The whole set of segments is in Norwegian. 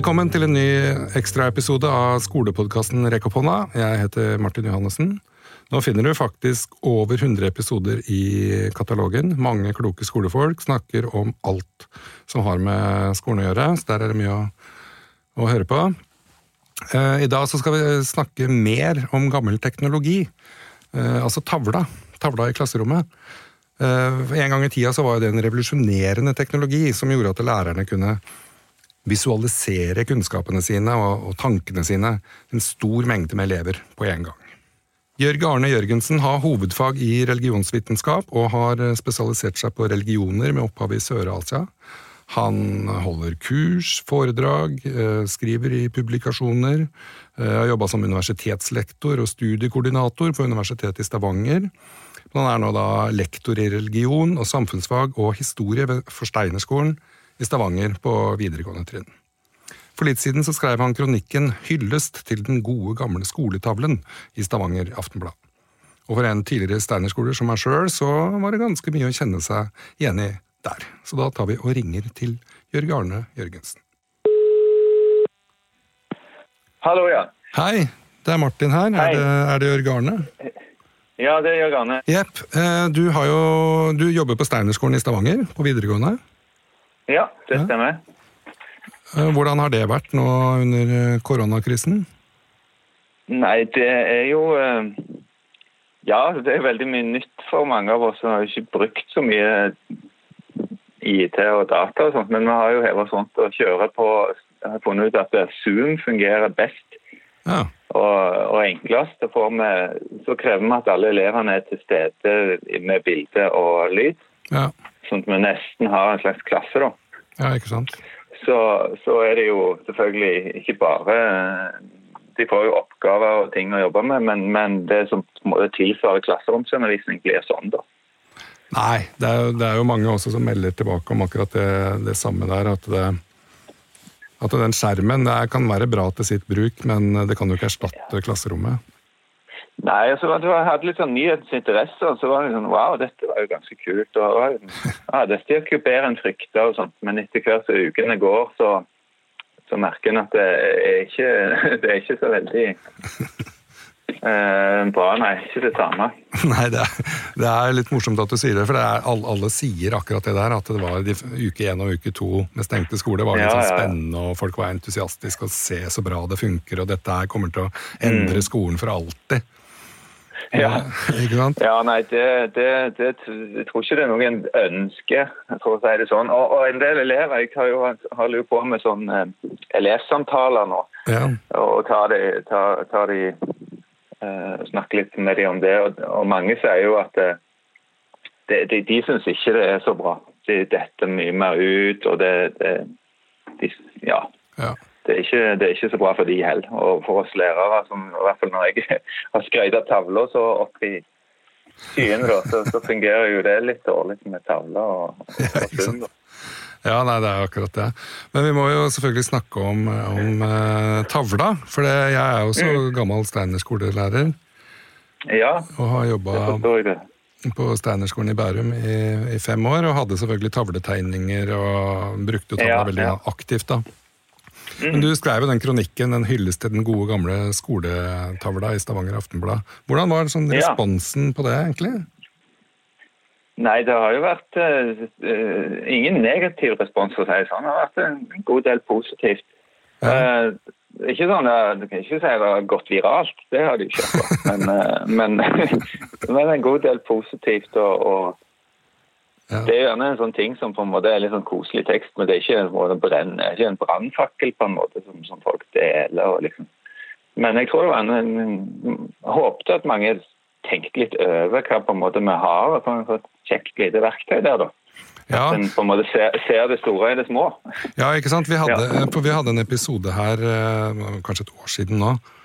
Velkommen til en ny ekstraepisode av skolepodkasten Rekk opp hånda. Jeg heter Martin Johannessen. Nå finner du faktisk over 100 episoder i katalogen. Mange kloke skolefolk snakker om alt som har med skolen å gjøre, så der er det mye å, å høre på. Eh, I dag skal vi snakke mer om gammel teknologi. Eh, altså tavla. Tavla i klasserommet. Eh, en gang i tida var det en revolusjonerende teknologi som gjorde at lærerne kunne visualisere kunnskapene sine og, og tankene sine en stor mengde med elever på en gang. Jørg Arne Jørgensen har hovedfag i religionsvitenskap og har spesialisert seg på religioner med opphav i Sør-Asia. Han holder kurs, foredrag, eh, skriver i publikasjoner, eh, har jobba som universitetslektor og studiekoordinator på Universitetet i Stavanger. Han er nå da lektor i religion og samfunnsfag og historie ved Forsteinerskolen i Stavanger på videregående trinn. For litt siden så skrev han kronikken 'Hyllest til den gode, gamle skoletavlen' i Stavanger Aftenblad. Og for en tidligere steinerskoler som meg sjøl, så var det ganske mye å kjenne seg igjen i der. Så da tar vi og ringer til Jørg Arne Jørgensen. Hallo, ja. Hei, det er Martin her. Er det, er det Jørg Arne? Ja, det er Jørg Arne. Jepp. eh, Du, jo, du jobber på Steinerskolen i Stavanger, på videregående. Ja, det stemmer. Eh, Hvordan har det vært nå under eh, koronakrisen? Nei, det er jo eh, Ja, det er veldig mye nytt for mange av oss. Vi har ikke brukt så mye IT og data og sånt, men vi har jo hevet sånt å kjøre på Jeg har funnet ut at Zoom fungerer best Ja. og, og enklest. Vi, så krever vi at alle elevene er til stede med bilde og lyd, Ja, sånn at vi nesten har en slags klasse, da. ja ikke sant? så, så er det jo selvfølgelig ikke bare De får jo oppgaver og ting å jobbe med, men, men det som tilfører tilsvarer klasseromsundervisning, blir sånn, da. Nei, det er, jo- det er jo mange også som melder tilbake om akkurat det, det samme der. At, det, at den skjermen det er, kan være bra til sitt bruk, men det kan jo ikke erstatte klasserommet. Nei, altså, Jeg hadde litt sånn nyhetsinteresse, og så var det sånn Wow, dette var jo ganske kult. og ja, Dette gikk jo bedre enn frykta, og sånt, men etter hvert som ukene går, så, så merker en at det er ikke, det er ikke så veldig eh, bra, nei. Ikke det samme. Nei, det er, det er litt morsomt at du sier det, for det er, alle, alle sier akkurat det der. At det var de, uke én og uke to med stengte skoler var litt Ja, sånn spennende, og folk var entusiastiske og se så bra det funker, og dette her kommer til å endre skolen for alltid. Ja. Ja, nei, det, det, det, jeg tror ikke det er noen ønske, for å si det sånn. Og, og en del elever jeg har jo, holder jo på med sånn eh, elevsamtaler nå. Ja. Og tar de, tar, tar de uh, snakker litt med de om det. Og, og mange sier jo at eh, det, de, de syns ikke det er så bra. De detter mye mer ut, og det, det de, Ja. ja. Det er, ikke, det er ikke så bra for de heller. Og for oss lærere, som, i hvert fall når jeg har skrøyta tavla så opp i skyene, så, så fungerer jo det litt dårlig med tavla og, og, Ja, og. Ja, nei, det er akkurat det. Men vi må jo selvfølgelig snakke om, om eh, tavla. For det, jeg er jo så gammel Steiner-skolelærer Ja, og har jobba på Steinerskolen i Bærum i, i fem år. Og hadde selvfølgelig tavletegninger og brukte tavla Ja, veldig ja. aktivt. da. Men du skrev jo den kronikken, den hyllest til den gode, gamle skoletavla i Stavanger Aftenblad. Hvordan var sånn Ja. responsen på det, egentlig? Nei, det har jo vært eh, ingen negativ respons, for å si det sånn. Det har vært en god del positivt. Ja. Uh, ikke sånn, Du kan ikke si det har gått viralt, det har det jo ikke. Men, men, men en god del positivt. og, og Ja. Det er gjerne en sånn ting som på en måte er litt sånn koselig tekst, men det er ikke en, måte brenn, det er ikke en brannfakkel på en måte som, som folk deler. Og liksom. Men jeg tror det var en, en, håpte at mange tenkte litt over hva på en måte vi har for Et kjekt lite verktøy der, da. Ja, En på en måte ser, ser det store i det små. ja ikke sant? Vi hadde, Ja. vi hadde en episode her, eh, kanskje et år siden nå, eh,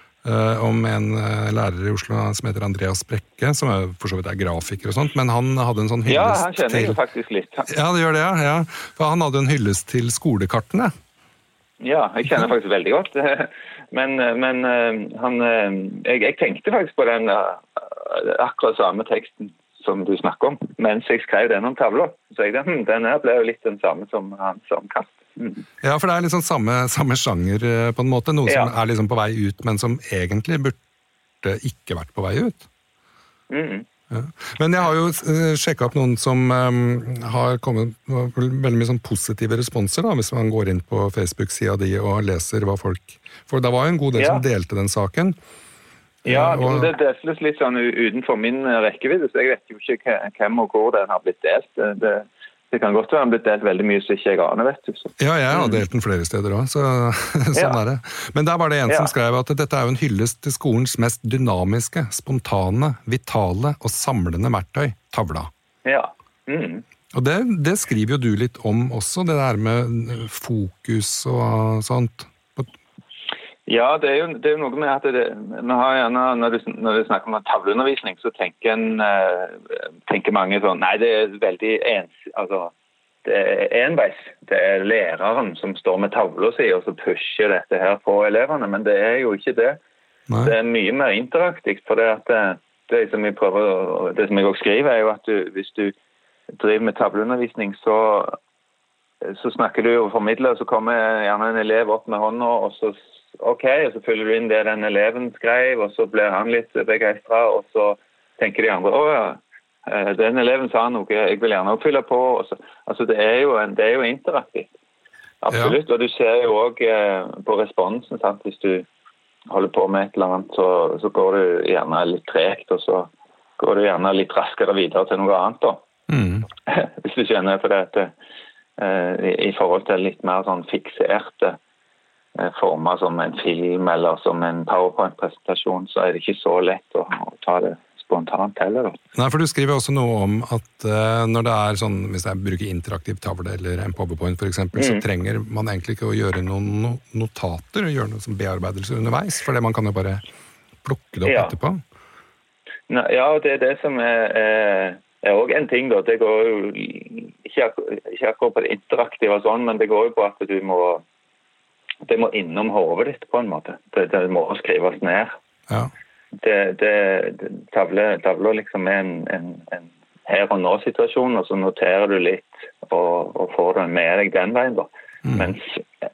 om en eh, lærer i Oslo som heter Andreas Brekke, som er, for så vidt er grafiker og sånt, men han hadde en sånn Ja, han kjenner jeg til jo faktisk litt. Ja, det gjør det, ja. ja. For han hadde en hyllest til skolekartene. Ja, jeg kjenner faktisk veldig godt. Men, men eh, han eh, jeg, jeg tenkte faktisk på den eh, akkurat samme teksten som du snakker om, mens jeg skrev den om tavla. Så jeg den, den her ble jo litt den samme som han som kast. Mm. Ja, for det er liksom samme, samme sjanger eh, på en måte. Noe ja. som er liksom på vei ut, men som egentlig burde ikke vært på vei ut. Mm. Ja. Men jeg har jo uh, sjekka opp noen som um, har kommet veldig mye sånn positive responser, da, hvis man går inn på Facebook-sida di og leser hva folk For det var jo en god del ja. som delte den saken. Ja, og, det deles litt sånn utenfor min rekkevidde, så jeg vet jo ikke hvem og hvor den har blitt delt. Det, det kan godt være den har blitt delt veldig mye som ikke jeg aner, vet du. Så. Ja, jeg har delt den flere steder òg, så sånn ja. er det. Men der var det en som skrev at dette er jo en hyllest til skolens mest dynamiske, spontane, vitale og samlende verktøy, tavla. Ja. Mm. Og det, det, skriver jo du litt om også, det der med fokus og sånt. Ja, det er, jo, det er jo, noe med at det, gjerne, når du, når du snakker om tavleundervisning, så tenker, en, uh, tenker mange sånn Nei, det er veldig ens... Altså, det er enveis. Det er læreren som står med tavla si og så pusher dette her på elevene. Men det er jo ikke det. Nei. Det er mye mer interaktivt. for det at det, det som jeg prøver, det som jeg også skriver, er jo at du, hvis du driver med tavleundervisning, så, så snakker du og formidler, og så kommer gjerne en elev opp med hånda, og så OK, og så fyller du inn det den eleven skrev, og så blir han litt begeistra, og så tenker de andre å ja, eh, den eleven sa noe, jeg vil gjerne fylle på. Så, altså det er, jo, det er jo interaktivt. Absolutt. Ja. Og du ser jo òg eh, på responsen. Sant? Hvis du holder på med et eller annet, så, så går du gjerne litt tregt, og så går du gjerne litt raskere videre til noe annet. da. Mm. Hvis du skjønner. For det at, uh, i, forhold til litt mer sånn fikserte Eh, forma som en film eller som en powerpoint-presentasjon, så er det ikke så lett å, å ta det spontant heller. Nei, for Du skriver også noe om at uh, når det er sånn, hvis jeg bruker interaktiv tavle eller en powerpoint f.eks., mm. så trenger man egentlig ikke å gjøre noen notater og gjøre noe som bearbeidelse underveis, for man kan jo bare plukke det opp ja. etterpå. Nei, ja, det er det som er, er òg en ting. da, Det går jo ikke akkurat på det interaktive, og sånn, men det går jo på at du må det må innom hodet ditt, på en måte. Det, det må skrives ned. Ja. Det, det, tavler, tavler liksom er en, en, en her og nå-situasjon, og så noterer du litt og, og, får det med deg den veien. da. Mm. Mens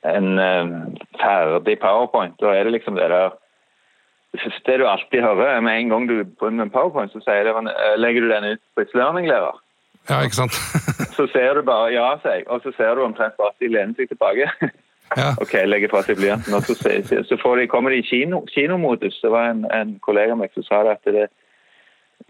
en um, ferdig powerpoint, da er det liksom det der Det du alltid hører med en gang du begynner en powerpoint, så sier det, eh, legger du den ut på et learning-lærer. Ja, ikke sant? så ser du bare ja, sier jeg, og så ser du omtrent bare at de lener seg tilbake. Ja. Ok, legger fra seg blyanten. Så, så de, kommer de i kino, kinomodus. Det var en, en kollega av meg som sa det at det,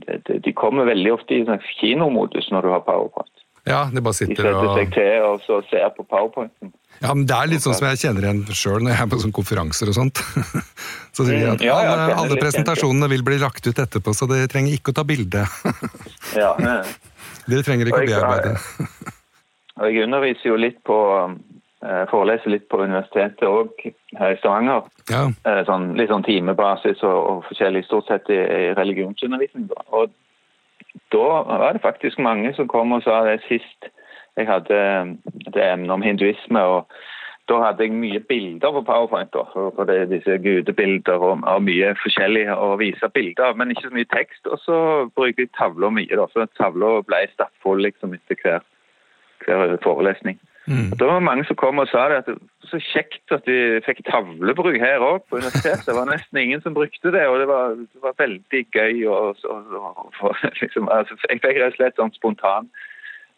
det, de kommer veldig ofte i sånn kinomodus når du har powerpoint. Ja, De bare sitter og... De setter seg til og så ser på powerpointen. Ja, men Det er litt sånn som jeg kjenner igjen sjøl når jeg er på sånne konferanser og sånt. Så sier de at mm, ja, ja, alle, alle presentasjonene vil bli lagt ut etterpå, så dere trenger ikke å ta bilde. ja, dere trenger ikke å bearbeide. Og jeg underviser jo litt på Eh, foreleser litt på universitetet òg her i Stavanger. Ja. Eh, sånn, litt sånn timebasis og, og, forskjellig, stort sett i, i religionsundervisning. Da. Og da var det faktisk mange som kom og sa det sist jeg hadde det emnet om hinduisme. og da hadde jeg mye bilder på Powerpoint. Da, for det, disse gudebilder og, og, mye forskjellig å vise bilder men ikke så mye tekst. Og så bruker jeg tavla mye, da, så tavla ble stappfull liksom, etter hver, hver forelesning. Mm. Da var mange som kom og sa det at det var så kjekt at vi fikk tavlebruk her òg på universitetet. Det var nesten ingen som brukte det, og det var, det var veldig gøy. Og, og, og liksom, altså, jeg fikk rett og slett sånn spontan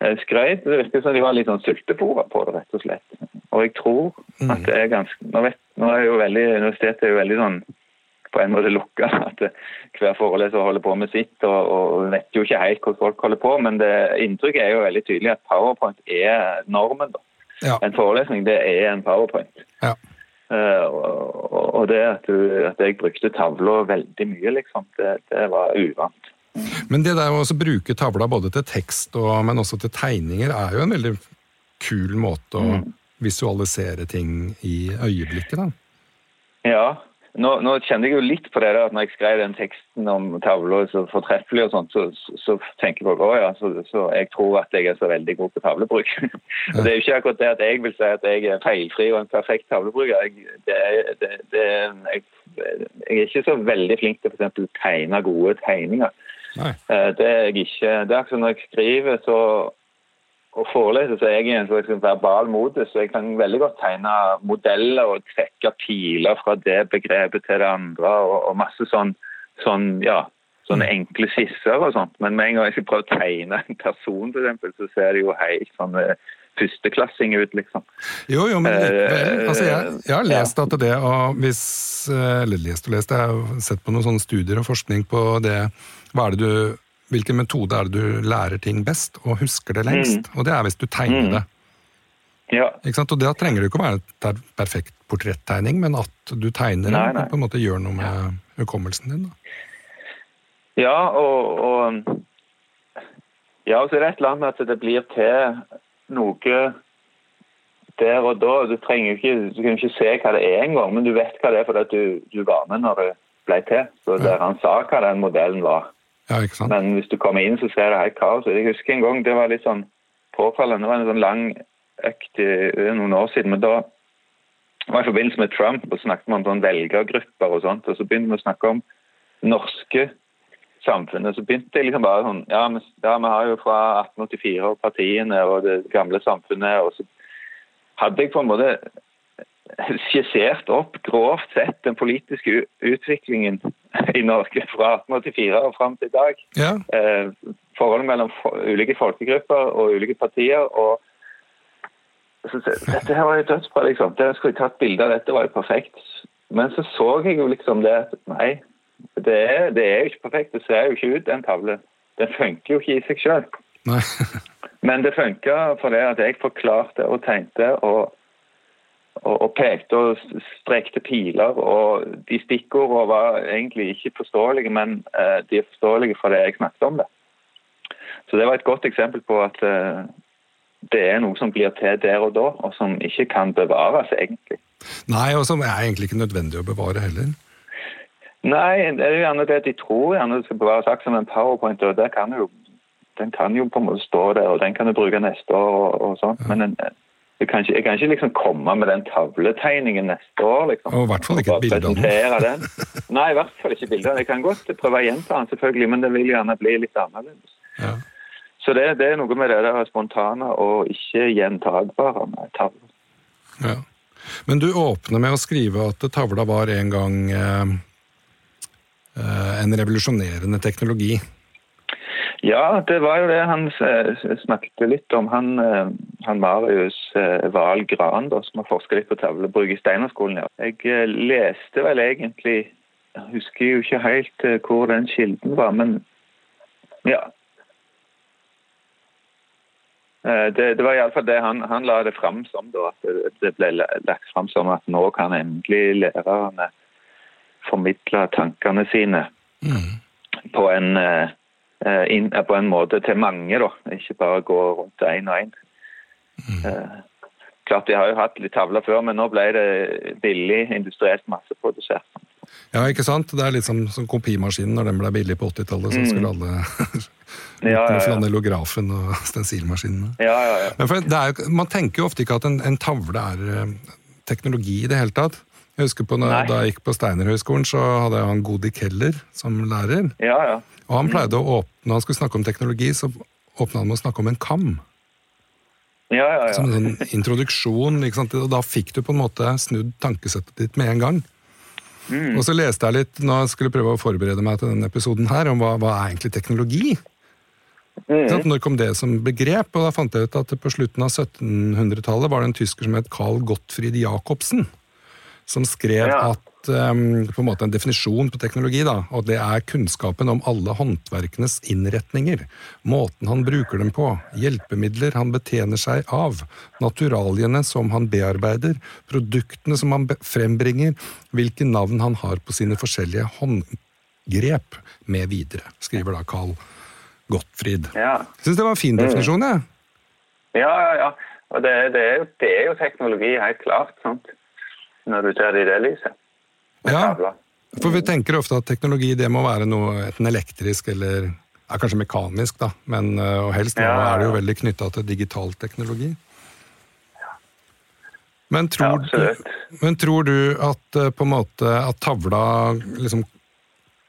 eh, skrøyt. Det virker som de var litt sånn sultefòra på det, rett og slett. Og jeg tror at mm. det er ganske Nå, vet, nå er jo veldig, Universitetet er jo veldig sånn på en måte lukka. At hver foreleser holder på med sitt og, og vet jo ikke helt hvordan folk holder på. Men det, inntrykket er jo veldig tydelig at powerpoint er normen. Ja. En forelesning det er en powerpoint. Ja. Uh, og, og, det at, du, at, jeg brukte tavla veldig mye, liksom, det, det var uvant. Men det der å bruke tavla både til tekst og, men også til tegninger, er jo en veldig kul måte å mm. visualisere ting i øyeblikket, da. Ja, nå, nå, kjenner jeg jo litt på det der at når jeg skrev den teksten om tavla så fortreffelig og sånt, så, så, så tenker jeg på ja, så, så, jeg tror at jeg er så veldig god på tavlebruk. Ja. det er jo ikke akkurat det at jeg vil si at jeg er feilfri og en perfekt tavlebruker. Jeg, det, det, det, jeg, jeg, er ikke så veldig flink til f.eks. tegne gode tegninger. Nei. Eh, Det er jeg ikke. Det er akkurat når jeg skriver så, og foreleser, så er jeg i en slags verbal modus. Så jeg kan veldig godt tegne modeller og trekke piler fra det begrepet til det andre, og, og masse sånn, sånn ja, sånne enkle skisser og sånt. Men med en gang jeg skal prøve å tegne en person, for eksempel, så ser det jo helt sånn eh, førsteklassing ut, liksom. Jo, jo, men likevel. Eh, Altså, jeg, jeg har lest at det og hvis eh, Eller lest og lest, jeg har sett på noen sånne studier og forskning på det Hva er det du Hvilken metode er det du lærer ting best og husker det lengst? Og det er hvis du tegner Mm. det. Ja. Ikke sant? Og da trenger det ikke å være en perfekt portrettegning, men at du tegner Nei, nei. på en måte gjør noe med hukommelsen din. Da. Ja, og, og Ja, og så er det et eller annet med at det blir til noe der og da. Du trenger ikke, du kan ikke se hva det er engang, men du vet hva det er fordi du, du var med når det ble til. Så han sa hva den modellen var. Ja, ikke sant? Men hvis du kommer inn, så ser det helt kaos. Jeg husker en gang det var litt sånn påfallende. Det var en sånn lang økt eh, noen år siden. men da var i forbindelse med Trump, og snakket man om sånn velgergrupper og sånt. Og så begynte vi å snakke om norske samfunnet. Så begynte jeg liksom bare sånn Ja, vi, ja, vi har jo fra 1884 og partiene og det gamle samfunnet. Og så hadde jeg på en måte skissert opp grovt sett den politiske utviklingen i Norge fra 1884 og fram til i dag. Ja, Eh, forholdet mellom ulike folkegrupper og ulike partier. og Dette her var jo dødsbra, liksom. Det skulle jeg tatt bilde av. Dette var jo perfekt. Men så så jeg jo liksom det at nei, det er, det er jo ikke perfekt. Det ser jo ikke ut, den tavlen. Den funker jo ikke i seg sjøl. Men det funka fordi at jeg forklarte og tenkte og, og, og pekte og strekte piler. Og de stikkordene var egentlig ikke forståelige, men eh, de er forståelige fra det jeg snakket om det. Så det var et godt eksempel på at eh, det er noe som blir til der og da, og som ikke kan bevares, egentlig. Nei, og som er egentlig ikke nødvendig å bevare heller. Nei, det er jo gjerne det de tror gjerne det skal bevares akkurat som en powerpoint, og det kan jo, den kan jo på en måte stå der, og den kan du bruke neste år og, og sånt. Men en, jeg, kan ikke, jeg kan ikke liksom komme med den tavletegningen neste år, liksom. Og i hvert fall ikke et bilde av den. Nei, i hvert fall ikke bilde. Jeg kan godt prøve å gjenta den, selvfølgelig, men det vil gjerne bli litt annerledes. Ja. Så det, det er noe med det der spontane og ikke gjentagbare med tavler. Ja. Men du åpner med å skrive at tavla var en gang eh, eh, en revolusjonerende teknologi. Ja, det var jo det han eh, snakket litt om. Han, eh, han Marius eh, Wahl Gran, da, som har forsket litt på tavlebruk i Steinerskolen. Ja. Jeg leste vel egentlig Jeg husker jo ikke helt hvor den kilden var, men ja. Det, det var iallfall det han, han la det fram som, da. At det, ble lagt fram som at nå kan endelig lærerne formidle tankene sine Mm. på en, inn, eh, på en måte til mange, da. Ikke bare gå rundt én og én. Mm. klart de har jo hatt litt tavler før, men nå ble det billig, industrielt masseprodusert. Ja, ikke sant? Det er litt som, som kopimaskinen når den ble billig på 80-tallet, så skulle alle Mm. Ja, ja, ja. flanellografen og stensilmaskinene. Ja, ja, ja. Men for det er jo, man tenker jo ofte ikke at en, en tavle er eh, teknologi i det hele tatt. Jeg husker på når, Da jeg gikk på Steinerhøgskolen, så hadde jeg han Godi Keller som lærer. ja, ja. Og han pleide å åpne, Når han skulle snakke om teknologi, så åpna han med å snakke om en kam. ja, ja, ja. Som en sånn introduksjon. Og da fikk du på en måte snudd tankesettet ditt med en gang. Mm. Og så leste jeg litt når jeg skulle prøve å forberede meg til denne episoden her, om hva, hva er egentlig teknologi? Mm. Ikke? Når kom det som begrep? Og da fant jeg ut at på slutten av 1700-tallet var det en tysker som het Carl Gottfried Jacobsen, som skrev Ja. at em, på en måte en definisjon på teknologi, da, og det er kunnskapen om alle håndverkenes innretninger, måten han bruker dem på, hjelpemidler han betjener seg av, naturaliene som han bearbeider, produktene som han frembringer, hvilke navn han har på sine forskjellige håndgrep, med videre, skriver da Carl Gottfried. ja. Jeg syns det var en fin definisjon, jeg. Ja, ja, ja. Og det, det, er jo, det er jo teknologi, helt klart. sant? Når du ser det i det lyset. Ja, for vi tenker ofte at teknologi det må være noe enten elektrisk eller ja, kanskje mekanisk, da, men øh, og helst nå er det jo veldig knytta til digital teknologi. Men tror, ja, men tror du at øh, måte at tavla liksom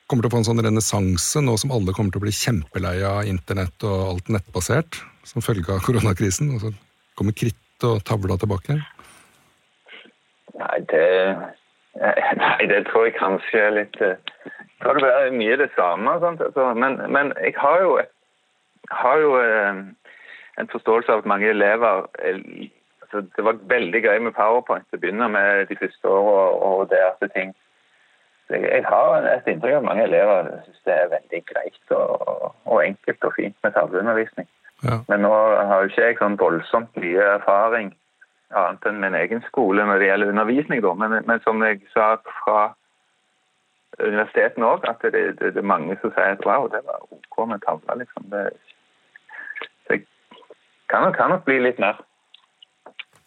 kommer til å få en sånn renessanse nå som alle kommer til å bli kjempelei av internett og alt nettbasert som følge av koronakrisen? Og så kommer kritt og tavla tilbake? Nei, det, nei, det tror jeg kanskje er litt Jeg tror det blir mye det samme. Altså, men, men, jeg har jo, har jo en forståelse av at mange elever altså, Det var veldig gøy med PowerPoint til å begynne med de første årene og deres ting. Så jeg, jeg har et inntrykk av at mange elever syns det er veldig greit og, og, enkelt og fint med tavleundervisning. Ja. Men nå har jo ikke jeg sånn voldsomt mye erfaring annet enn min egen skole når det gjelder undervisning. Da. Men, men som jeg sa fra universitetene òg, at det, det, det, er mange som sier at wow, det var OK med tavla, Liksom. Det, jeg kan kan nok bli litt mer.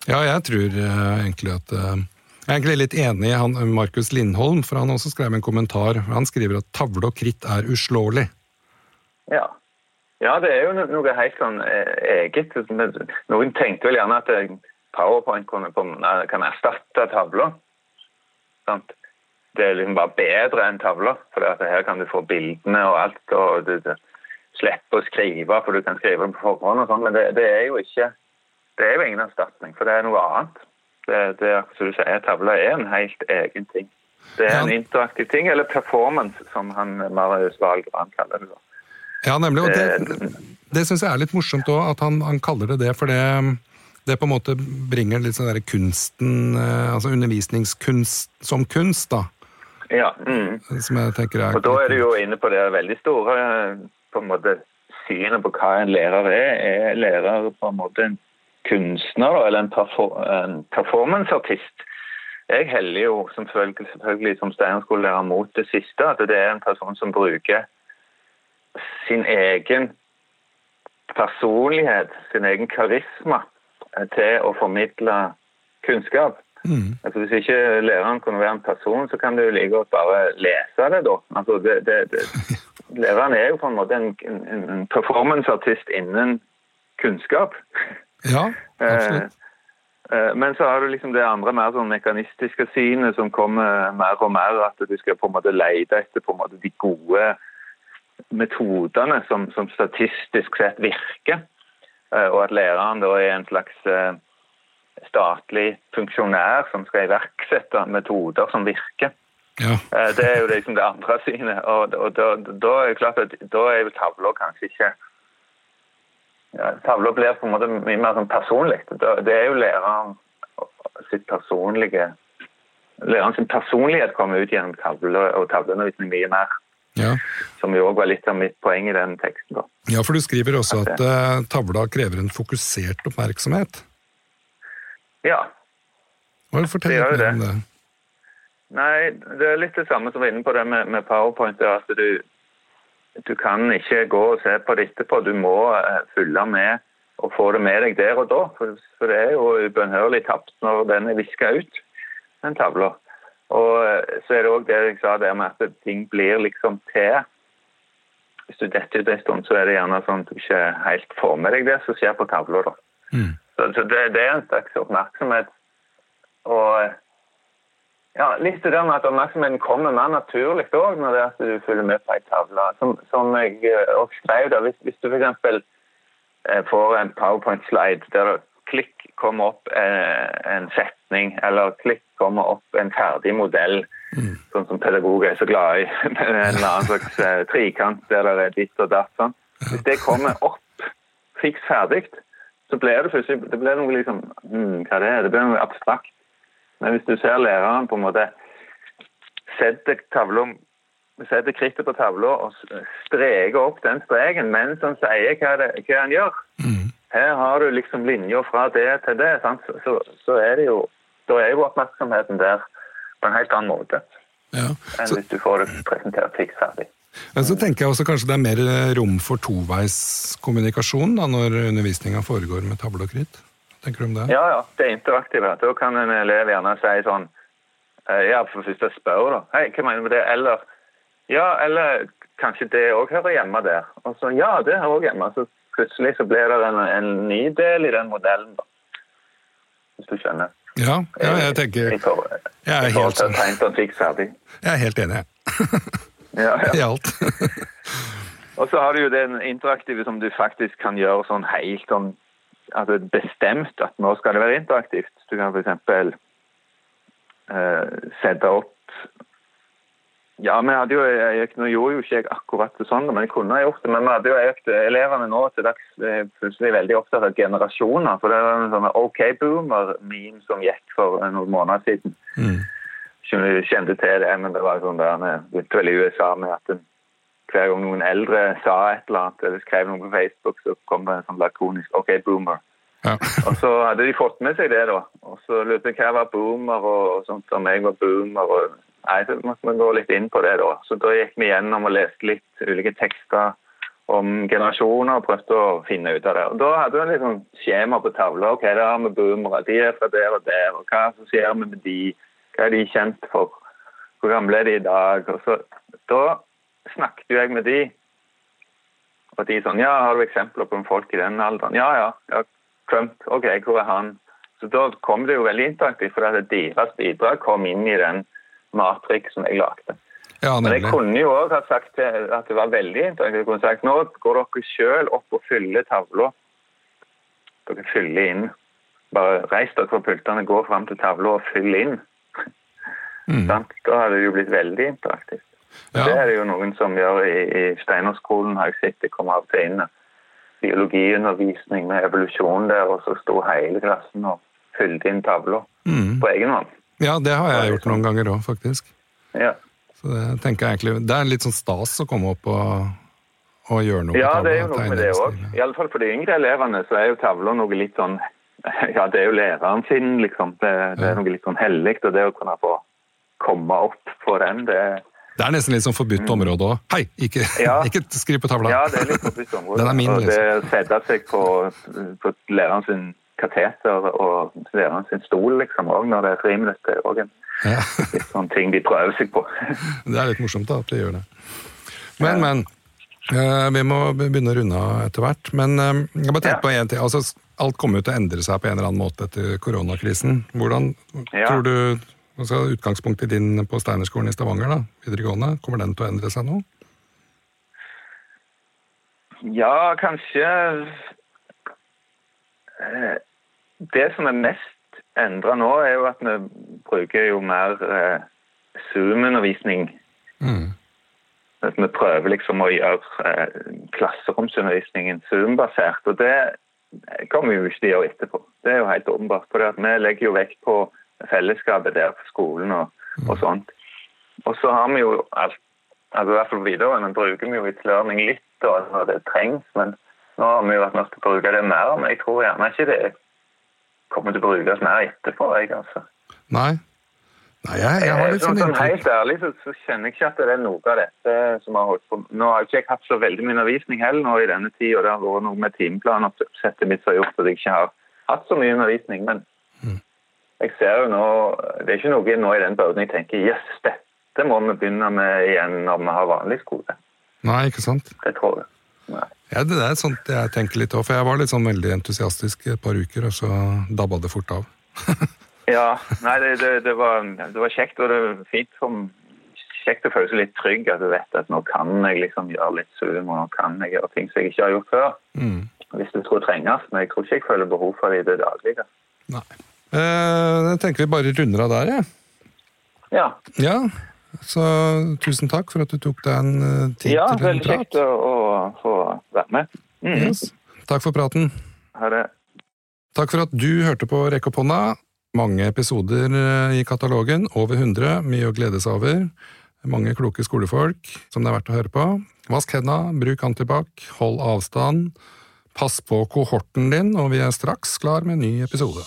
Ja, jeg tror uh, egentlig at uh, Jeg er egentlig litt enig i han Markus Lindholm, for han også skrev en kommentar. Han skriver at tavle og kritt er uslåelig. Ja. ja, det er jo noe helt sånn eh, eget. Noen tenkte vel gjerne at Powerpoint kan erstatte tavla. Det er liksom bare bedre enn tavla, for her kan du få bildene og alt. og du, du slipper å skrive, for du kan skrive dem på forhånd. og sånn, Men det, det, er jo ikke det er jo ingen erstatning, for det er noe annet. Det, det som du sier, Tavla er en helt egen ting. Det er en interaktiv ting, eller performance, som han Marius Valgran kaller det. Ja, nemlig. og Det, det syns jeg er litt morsomt òg, at han, han, kaller det det. For det, det på en måte bringer litt sånn derre kunsten, eh, altså undervisningskunst som kunst, da. Ja. Mm. Som jeg tenker er Og da er du jo inne på det veldig store på en måte synet på hva en lærer er. Er lærer på en måte en kunstner eller en, en performanceartist. Jeg heller jo som selvfølgelig som steinerskolelærer mot det siste. At det er en person som bruker sin egen personlighet, sin egen karisma, eh, til å formidle kunnskap. Mm. Altså Hvis ikke læreren kunne være en person, så kan du like godt bare lese det, da. Altså det, det, det. Læreren er jo på en måte en, en, en performanceartist innen kunnskap. Ja, absolutt. Eh, eh, men så har du liksom det andre mer sånn mekanistiske synet som kommer mer og mer. At du skal på en måte lete etter på en måte de gode metodene som, som statistisk sett virker. Eh, og at læreren da er en slags statlig funksjonær som skal iverksette metoder som virker. Ja. det er jo liksom det andre synet. Og, og da, da, er det klart at da er jo tavla kanskje ikke ja, Tavla blir på en måte mye mer sånn personlig. Det er jo læreren sitt personlige Læreren sin personlighet kommer ut gjennom tavla og tavleundervisning mye mer. Ja. Som jo òg var litt av mitt poeng i den teksten. da. Ja, for du skriver også at, at uh, tavla krever en fokusert oppmerksomhet. Ja. Hva Fortell litt mer om det. Nei, det er litt det samme som var inne på det med, med powerpoint. at du du kan ikke gå og se på det etterpå. Du må uh, følge med og få det med deg der og da. For det er jo ubønnhørlig tapt når den er viska ut, den tavla. Og eh, så er det òg det jeg sa der med at ting blir liksom til. Hvis du detter ut en stund, så er det gjerne sånn at du ikke helt får med deg det som skjer på tavla. Mm. Så, så det, det, er en slags oppmerksomhet. Og ja, litt det der med at oppmerksomheten kommer mer naturlig òg når det er at du følger med på ei tavle. Som, som, jeg eh, skrev, da, hvis, hvis du f.eks. Eh, får en powerpoint-slide der det klikk kommer opp eh, en setning, eller klikk kommer opp en ferdig modell, mm. sånn som pedagoger er så glad i, en annen slags eh, trikant der det er ditt og datt. sånn. Hvis det kommer opp fiks ferdig, så blir det plutselig det blir noe liksom hmm, Hva det er det? blir noe abstrakt. Men hvis du ser læreren på en måte setter tavla setter krittet på tavla og streker opp den streken mens han sier hva, det, hva han gjør. Mm. Her har du liksom linja fra det til det. Så, så, er det jo Da er jo oppmerksomheten der på en helt annen måte ja. enn hvis du får det presentert fiksferdig. Men så tenker jeg også kanskje det er mer rom for toveiskommunikasjon da, når undervisninga foregår med tavle og kritt? tenker du om det? Ja, ja. Det er interaktivt. Da kan en elev gjerne si sånn eh, Ja, for først å spørre, da. Hei, hva mener du med det? Eller Ja, eller kanskje det òg hører hjemme der. Og så ja, det hører òg hjemme. Så plutselig så blir det en, en, ny del i den modellen, da. Hvis du skjønner. Ja, ja jeg tenker Jeg er helt, sånn. jeg er helt enig, Ja, ja. i alt. Og så har du jo den interaktive som du faktisk kan gjøre sånn helt sånn altså bestemt at nå skal det være interaktivt. Du kan f.eks. Uh, sette opp Ja, vi hadde jo jeg, Nå gjorde jo ikke jeg akkurat det sånn, men jeg kunne ha gjort det. Men vi hadde jo økt elevene nå til dags er plutselig veldig opptatt av generasjoner. For det var en sånn OK-boomer-meme som gikk for noen måneder siden. Mm. Jeg kjente til det, men det var sånn der vi begynte vel i USA med at en hver gang noen eldre sa et eller annet eller skrev noe på Facebook, så kom det en sånn lakonisk 'OK, boomer'. Ja. Og så hadde de fått med seg det, da. Og så lurte jeg hva var boomer, og, og sånt som jeg var boomer. og Nei, så måtte vi gå litt inn på det, da. Så da gikk vi gjennom og leste litt ulike tekster om generasjoner og prøvde å finne ut av det. Og Da hadde vi sånn skjema på tavla. Ok, der har vi boomere. De er fra der og der. Og hva assosierer vi med de? Hva er de kjent for? Hvor gamle er de i dag? Og så, da snakket jeg med de. Og de sånn Ja, har du eksempler på folk i den alderen? Ja, ja. ja Trump. OK, hvor er han? Så da kom det jo veldig interaktivt, for deres bidrag kom inn i den matrix som jeg lagde. Ja, Men jeg kunne jo òg ha sagt at det var veldig interaktivt. Jeg kunne sagt nå går dere sjøl opp og fyller tavla. Dere fyller inn. Bare reis dere fra pultene, gå fram til tavla og fyll inn. Mm. Da hadde det jo blitt veldig interaktivt. Ja. Det er det jo noen som gjør i, i Steinerskolen, har jeg sett. Det kommer av og til inn biologiundervisning med evolusjon der, og så sto hele klassen og fylte inn tavla Mm. på egen hånd. Ja, det har jeg gjort noen ganger òg, faktisk. Ja. Så det tenker jeg egentlig Det er litt sånn stas å komme opp og, og gjøre noe ja, på det er jo noe med det òg. Iallfall for de yngre elevene så er jo tavla noe litt sånn Ja, det er jo læreren sin, liksom. Det, det er noe litt sånn hellig. Og det å kunne få komme opp på den, det Det er nesten litt sånn forbudt område òg. Hei, ikke, Mm. Ja. ikke skriv på tavla! Ja, det er litt forbudt område. Den er min, og det setter å sette seg på, på læreren sin kateter og læreren sin stol liksom òg når det er friminutt, det er òg en Ja. litt sånn ting de prøver seg på. Det er litt morsomt da, at de gjør det. Men, men. eh, vi må begynne å runde av etter hvert. Men eh, jeg bare tenker Ja. på en ting. Altså, alt kommer jo til å endre seg på en eller annen måte etter koronakrisen. Hvordan Ja. tror du altså, Utgangspunktet din på Steinerskolen i Stavanger, da, videregående, kommer den til å endre seg nå? Ja, kanskje eh, Det som er mest endra nå, er jo at vi bruker jo mer eh, Zoom-undervisning. Mm. At vi prøver liksom å gjøre eh, klasseromsundervisningen Zoom-basert. Og det kommer vi jo ikke til å gjøre etterpå. Det er jo helt åpenbart. For vi legger jo vekt på fellesskapet der på skolen og, og sånt. Og så har vi jo alt altså i hvert fall videregående bruker vi jo It's Learning litt da, når det trengs, men nå har vi jo vært nødt til å bruke det mer. Men jeg tror gjerne ikke det kommer til å brukes mer etterpå. Jeg, altså. Nei? Nei, jeg, jeg har litt sånn, sånn sånn, Helt ærlig så, så kjenner jeg ikke at det er noe av dette som har holdt på. Nå har ikke jeg hatt så veldig mye undervisning heller nå i denne tida. Det har vært noe med timeplansettet mitt som har gjort at jeg ikke har hatt så mye undervisning. Men Mm. jeg ser jo nå Det er ikke noe nå i den perioden jeg tenker yes, dette må vi begynne med igjen når vi har vanlig skole. Nei, ikke sant? Det tror jeg. Nei. Ja, det er sånt jeg tenker litt òg, for jeg var litt sånn veldig entusiastisk et par uker, og så dabba det fort av. Ja, nei, det, det, det, var, det var kjekt, og det var fint som kjekt å føle seg litt trygg. At du vet at nå kan jeg liksom gjøre litt og nå kan jeg gjøre ting som jeg ikke har gjort før. Mm. Hvis det skulle trenges, men jeg tror ikke jeg føler behov for det i det daglige. Nei. Eh, jeg tenker vi bare runder av der, jeg. Ja, Ja. Så tusen takk for at du tok deg en eh, tid ja til en veldig kjekt å få være med. Mm. Yes. Takk for praten. Ha det. Takk for at du hørte på Rekk opp hånda. Mange episoder eh, i katalogen, over 100, mye å glede seg over. Mange kloke skolefolk som det er verdt å høre på. Vask hendene, bruk antibac, hold avstand. Pass på kohorten din, og vi er straks klar med en ny episode.